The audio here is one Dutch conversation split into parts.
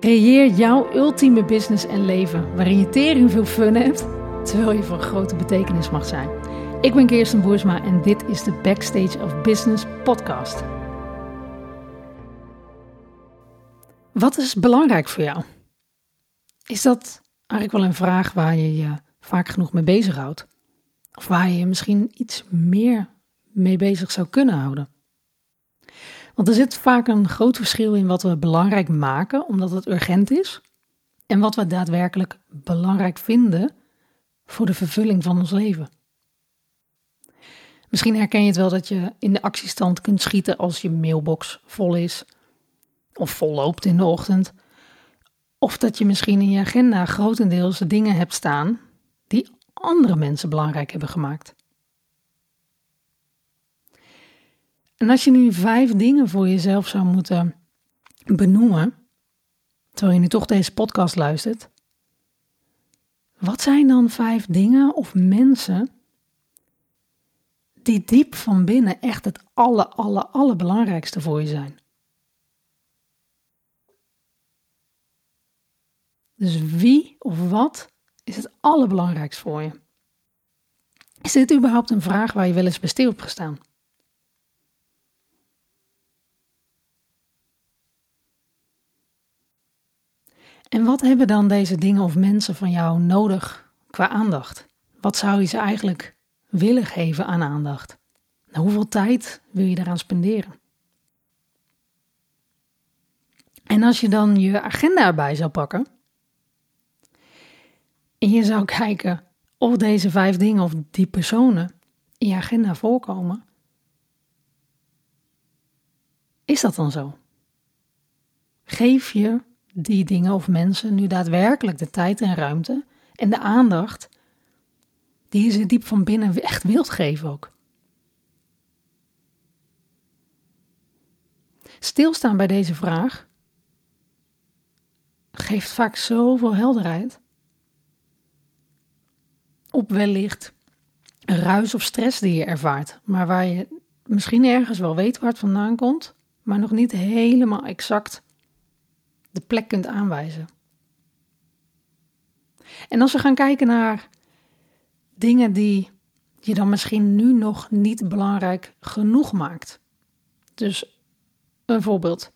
Creëer jouw ultieme business en leven waarin je tering veel fun hebt, terwijl je van grote betekenis mag zijn. Ik ben Kirsten Boersma en dit is de Backstage of Business podcast. Wat is belangrijk voor jou? Is dat eigenlijk wel een vraag waar je je vaak genoeg mee bezighoudt? Of waar je je misschien iets meer mee bezig zou kunnen houden? Want er zit vaak een groot verschil in wat we belangrijk maken omdat het urgent is en wat we daadwerkelijk belangrijk vinden voor de vervulling van ons leven. Misschien herken je het wel dat je in de actiestand kunt schieten als je mailbox vol is of vol loopt in de ochtend. Of dat je misschien in je agenda grotendeels dingen hebt staan die andere mensen belangrijk hebben gemaakt. En als je nu vijf dingen voor jezelf zou moeten benoemen, terwijl je nu toch deze podcast luistert, wat zijn dan vijf dingen of mensen die diep van binnen echt het alle, alle, allerbelangrijkste voor je zijn? Dus wie of wat is het allerbelangrijkst voor je? Is dit überhaupt een vraag waar je wel eens bij stil hebt gestaan? En wat hebben dan deze dingen of mensen van jou nodig qua aandacht? Wat zou je ze eigenlijk willen geven aan aandacht? Nou, hoeveel tijd wil je daaraan spenderen? En als je dan je agenda erbij zou pakken en je zou kijken of deze vijf dingen of die personen in je agenda voorkomen, is dat dan zo? Geef je die dingen of mensen nu daadwerkelijk de tijd en ruimte en de aandacht die ze diep van binnen echt wilt geven ook. Stilstaan bij deze vraag geeft vaak zoveel helderheid op wellicht ruis of stress die je ervaart, maar waar je misschien ergens wel weet waar het vandaan komt, maar nog niet helemaal exact de plek kunt aanwijzen. En als we gaan kijken naar dingen die je dan misschien nu nog niet belangrijk genoeg maakt. Dus een voorbeeld.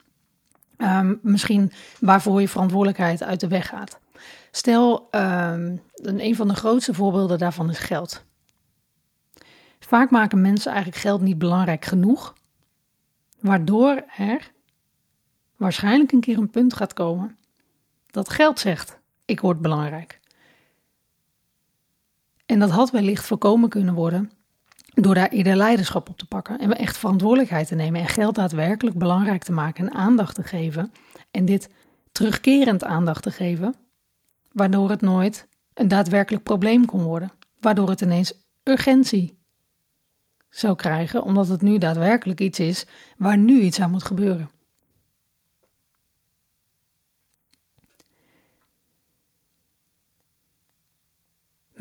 Um, misschien waarvoor je verantwoordelijkheid uit de weg gaat. Stel, um, een van de grootste voorbeelden daarvan is geld. Vaak maken mensen eigenlijk geld niet belangrijk genoeg, waardoor er waarschijnlijk een keer een punt gaat komen dat geld zegt: ik word belangrijk. En dat had wellicht voorkomen kunnen worden door daar eerder leiderschap op te pakken en echt verantwoordelijkheid te nemen en geld daadwerkelijk belangrijk te maken en aandacht te geven en dit terugkerend aandacht te geven, waardoor het nooit een daadwerkelijk probleem kon worden, waardoor het ineens urgentie zou krijgen, omdat het nu daadwerkelijk iets is waar nu iets aan moet gebeuren.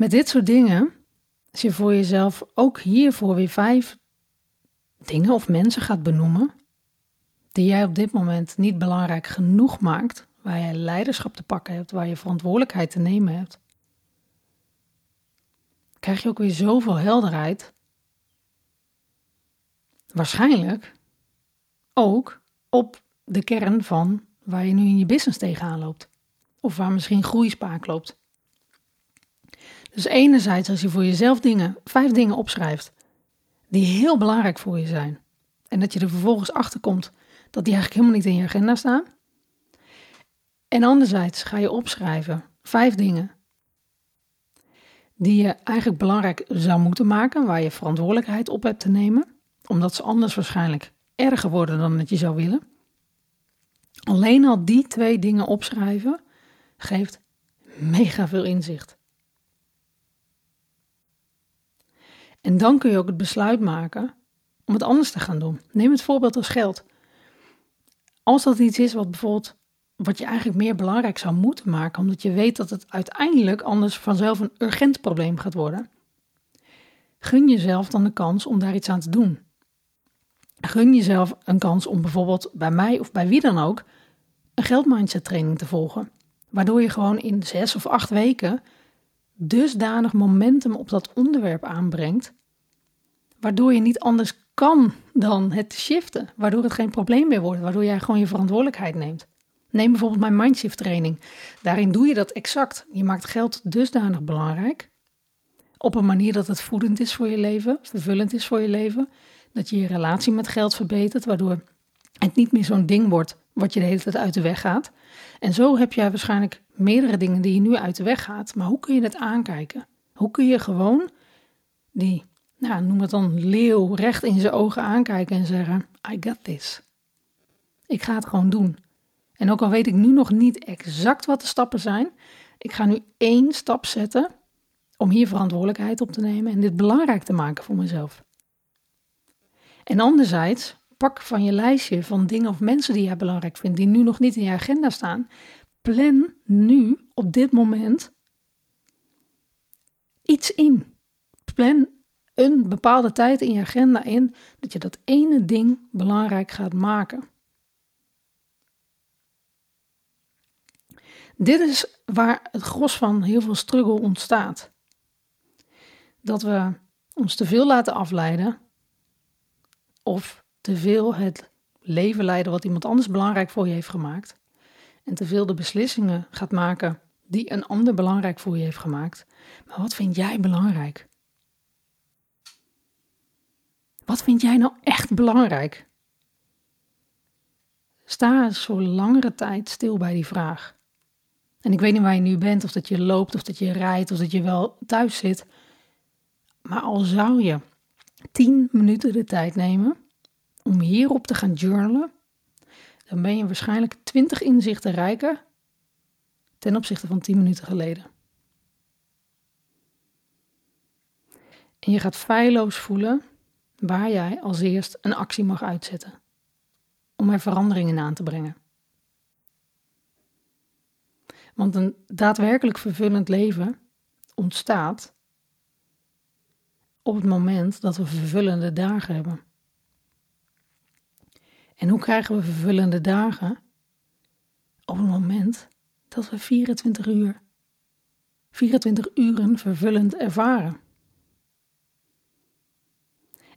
Met dit soort dingen, als je voor jezelf ook hiervoor weer vijf dingen of mensen gaat benoemen, die jij op dit moment niet belangrijk genoeg maakt, waar je leiderschap te pakken hebt, waar je verantwoordelijkheid te nemen hebt, krijg je ook weer zoveel helderheid. Waarschijnlijk ook op de kern van waar je nu in je business tegenaan loopt. Of waar misschien groeispaak loopt. Dus enerzijds als je voor jezelf dingen, vijf dingen opschrijft die heel belangrijk voor je zijn. En dat je er vervolgens achter komt dat die eigenlijk helemaal niet in je agenda staan. En anderzijds ga je opschrijven vijf dingen die je eigenlijk belangrijk zou moeten maken, waar je verantwoordelijkheid op hebt te nemen, omdat ze anders waarschijnlijk erger worden dan dat je zou willen. Alleen al die twee dingen opschrijven geeft mega veel inzicht. En dan kun je ook het besluit maken om het anders te gaan doen. Neem het voorbeeld als geld. Als dat iets is wat bijvoorbeeld wat je eigenlijk meer belangrijk zou moeten maken, omdat je weet dat het uiteindelijk anders vanzelf een urgent probleem gaat worden, gun jezelf dan de kans om daar iets aan te doen. Gun jezelf een kans om bijvoorbeeld bij mij of bij wie dan ook een geldmindset training te volgen. Waardoor je gewoon in zes of acht weken dusdanig momentum op dat onderwerp aanbrengt. Waardoor je niet anders kan dan het shiften. Waardoor het geen probleem meer wordt. Waardoor jij gewoon je verantwoordelijkheid neemt. Neem bijvoorbeeld mijn Mindshift training. Daarin doe je dat exact. Je maakt geld dusdanig belangrijk. Op een manier dat het voedend is voor je leven, vervullend is voor je leven. Dat je je relatie met geld verbetert, waardoor het niet meer zo'n ding wordt wat je de hele tijd uit de weg gaat. En zo heb jij waarschijnlijk meerdere dingen die je nu uit de weg gaat. Maar hoe kun je dat aankijken? Hoe kun je gewoon die, nou, noem het dan leeuw, recht in zijn ogen aankijken en zeggen: I got this. Ik ga het gewoon doen. En ook al weet ik nu nog niet exact wat de stappen zijn, ik ga nu één stap zetten om hier verantwoordelijkheid op te nemen en dit belangrijk te maken voor mezelf. En anderzijds, pak van je lijstje van dingen of mensen die jij belangrijk vindt, die nu nog niet in je agenda staan. Plan nu op dit moment iets in. Plan een bepaalde tijd in je agenda in dat je dat ene ding belangrijk gaat maken. Dit is waar het gros van heel veel struggle ontstaat. Dat we ons te veel laten afleiden of te veel het leven leiden wat iemand anders belangrijk voor je heeft gemaakt en te veel de beslissingen gaat maken die een ander belangrijk voor je heeft gemaakt. Maar wat vind jij belangrijk? Wat vind jij nou echt belangrijk? Sta zo langere tijd stil bij die vraag. En ik weet niet waar je nu bent, of dat je loopt, of dat je rijdt, of dat je wel thuis zit. Maar al zou je 10 minuten de tijd nemen om hierop te gaan journalen, dan ben je waarschijnlijk 20 inzichten rijker ten opzichte van 10 minuten geleden. En je gaat feilloos voelen waar jij als eerst een actie mag uitzetten om er veranderingen aan te brengen. Want een daadwerkelijk vervullend leven ontstaat op het moment dat we vervullende dagen hebben. En hoe krijgen we vervullende dagen? Op het moment dat we 24 uur, 24 uren vervullend ervaren.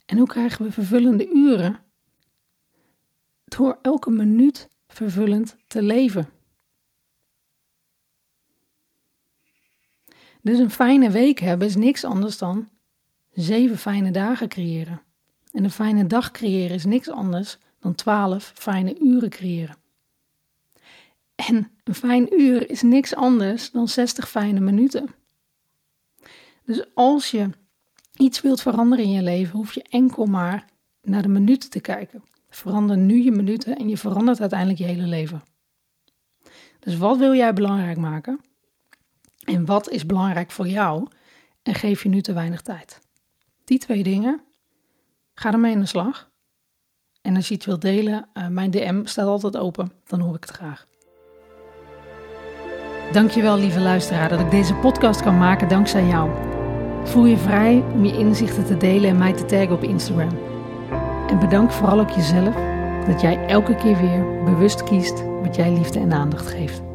En hoe krijgen we vervullende uren? Door elke minuut vervullend te leven. Dus een fijne week hebben is niks anders dan zeven fijne dagen creëren. En een fijne dag creëren is niks anders dan twaalf fijne uren creëren. En een fijn uur is niks anders dan 60 fijne minuten. Dus als je iets wilt veranderen in je leven, hoef je enkel maar naar de minuten te kijken. Verander nu je minuten en je verandert uiteindelijk je hele leven. Dus wat wil jij belangrijk maken? En wat is belangrijk voor jou? En geef je nu te weinig tijd. Die twee dingen, ga ermee aan de slag. En als je iets wilt delen, uh, mijn DM staat altijd open, dan hoor ik het graag. Dankjewel lieve luisteraar dat ik deze podcast kan maken dankzij jou. Voel je vrij om je inzichten te delen en mij te taggen op Instagram. En bedank vooral ook jezelf dat jij elke keer weer bewust kiest wat jij liefde en aandacht geeft.